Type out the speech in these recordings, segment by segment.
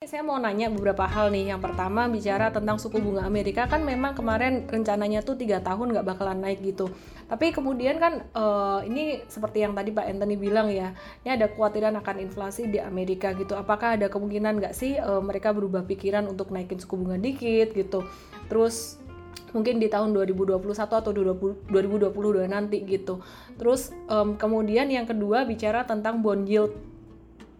Saya mau nanya beberapa hal nih. Yang pertama bicara tentang suku bunga Amerika kan memang kemarin rencananya tuh tiga tahun nggak bakalan naik gitu. Tapi kemudian kan uh, ini seperti yang tadi Pak Anthony bilang ya, ini ada kekhawatiran akan inflasi di Amerika gitu. Apakah ada kemungkinan nggak sih uh, mereka berubah pikiran untuk naikin suku bunga dikit gitu? Terus mungkin di tahun 2021 atau 2022 nanti gitu. Terus um, kemudian yang kedua bicara tentang bond yield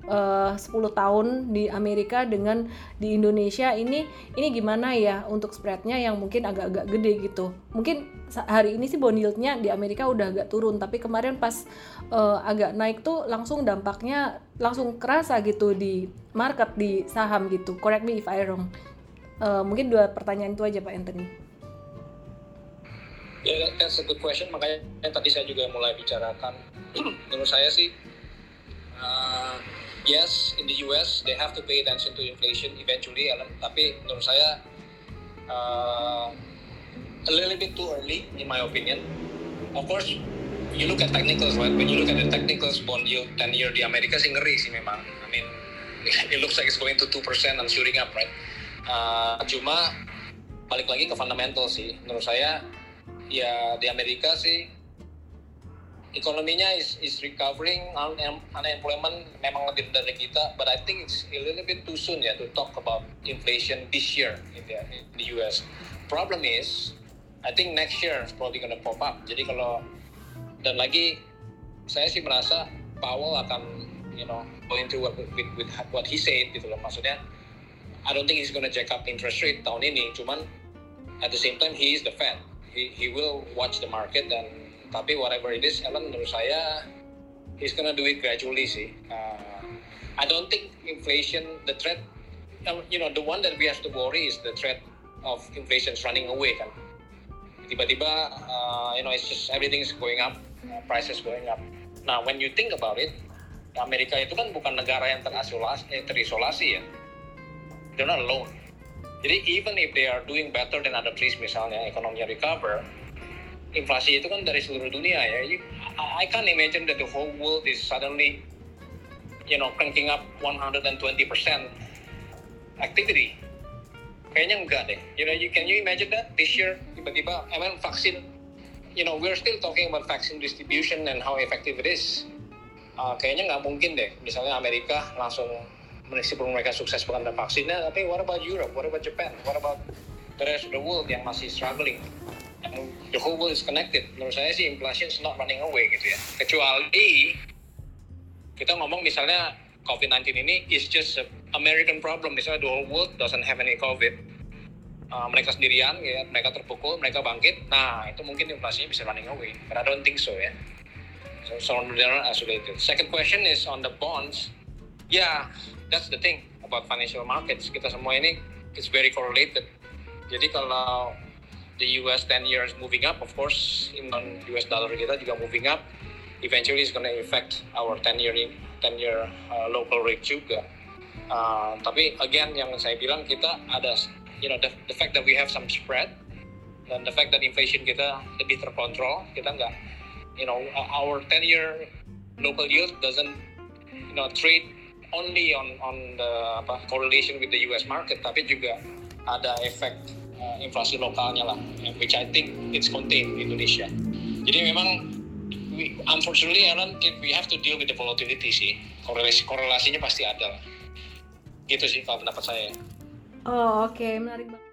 uh, 10 tahun di Amerika dengan di Indonesia ini ini gimana ya untuk spreadnya yang mungkin agak-agak gede gitu mungkin hari ini sih bond yieldnya di Amerika udah agak turun tapi kemarin pas uh, agak naik tuh langsung dampaknya langsung kerasa gitu di market di saham gitu correct me if I wrong uh, mungkin dua pertanyaan itu aja Pak Anthony Ya, yeah, that's a good question. Makanya tadi saya juga mulai bicarakan. Menurut saya sih, uh, yes in the US they have to pay attention to inflation eventually Alan tapi menurut saya uh, a little bit too early in my opinion. Of course you look at technicals right? When you look at the technicals bond yield 10 year di Amerika sih ngeri sih memang. I mean it looks like it's going to 2% and shooting up right? Uh, cuma balik lagi ke fundamental sih. Menurut saya ya di Amerika sih ekonominya is, is recovering, unemployment memang lebih rendah dari kita, but I think it's a little bit too soon ya to talk about inflation this year in the, in the US. Problem is, I think next year is probably gonna pop up. Jadi kalau dan lagi saya sih merasa Powell akan you know going through what, with, with what he said gitu loh. Maksudnya I don't think he's gonna jack up interest rate tahun ini. Cuman at the same time he is the Fed. He, he will watch the market dan tapi whatever it is Ellen menurut saya he's gonna do it gradually sih. Uh, I don't think inflation the threat um, you know the one that we have to worry is the threat of inflation running away kan. Tiba-tiba uh, you know it's just everything is going up uh, prices going up. Nah when you think about it Amerika itu kan bukan negara yang terisolasi, eh, terisolasi ya. They're not alone. Jadi even if they are doing better than other countries misalnya ekonominya recover inflasi itu kan dari seluruh dunia ya. You, I can't imagine that the whole world is suddenly, you know, cranking up 120% activity. Kayaknya enggak deh. You know, you can you imagine that this year tiba-tiba, I mean, vaksin, you know, we're still talking about vaccine distribution and how effective it is. Uh, kayaknya nggak mungkin deh. Misalnya Amerika langsung meskipun mereka sukses mengenai vaksinnya, tapi what about Europe? What about Japan? What about the rest of the world yang masih struggling? The whole world is connected. Menurut saya sih inflation is not running away gitu ya. Kecuali kita ngomong misalnya COVID-19 ini is just a American problem. Misalnya the whole world doesn't have any COVID. Uh, mereka sendirian, ya, mereka terpukul, mereka bangkit. Nah, itu mungkin inflasinya bisa running away. But I don't think so ya. So, so they're not isolated. Second question is on the bonds. Yeah, that's the thing about financial markets. Kita semua ini is very correlated. Jadi kalau the US 10 years moving up, of course, iman US dollar kita juga moving up. Eventually, it's to affect our 10 year 10 year uh, local rate juga. Uh, tapi again, yang saya bilang kita ada, you know, the, the fact that we have some spread dan the fact that inflation kita lebih terkontrol, kita nggak, you know, our 10 year local yield doesn't, you know, trade only on on the apa, correlation with the US market, tapi juga ada efek uh, inflasi lokalnya lah, which I think it's contained in Indonesia. Jadi memang we, unfortunately Alan we have to deal with the volatility sih. Korelasi korelasinya pasti ada. Gitu sih kalau pendapat saya. Oh oke okay. menarik banget.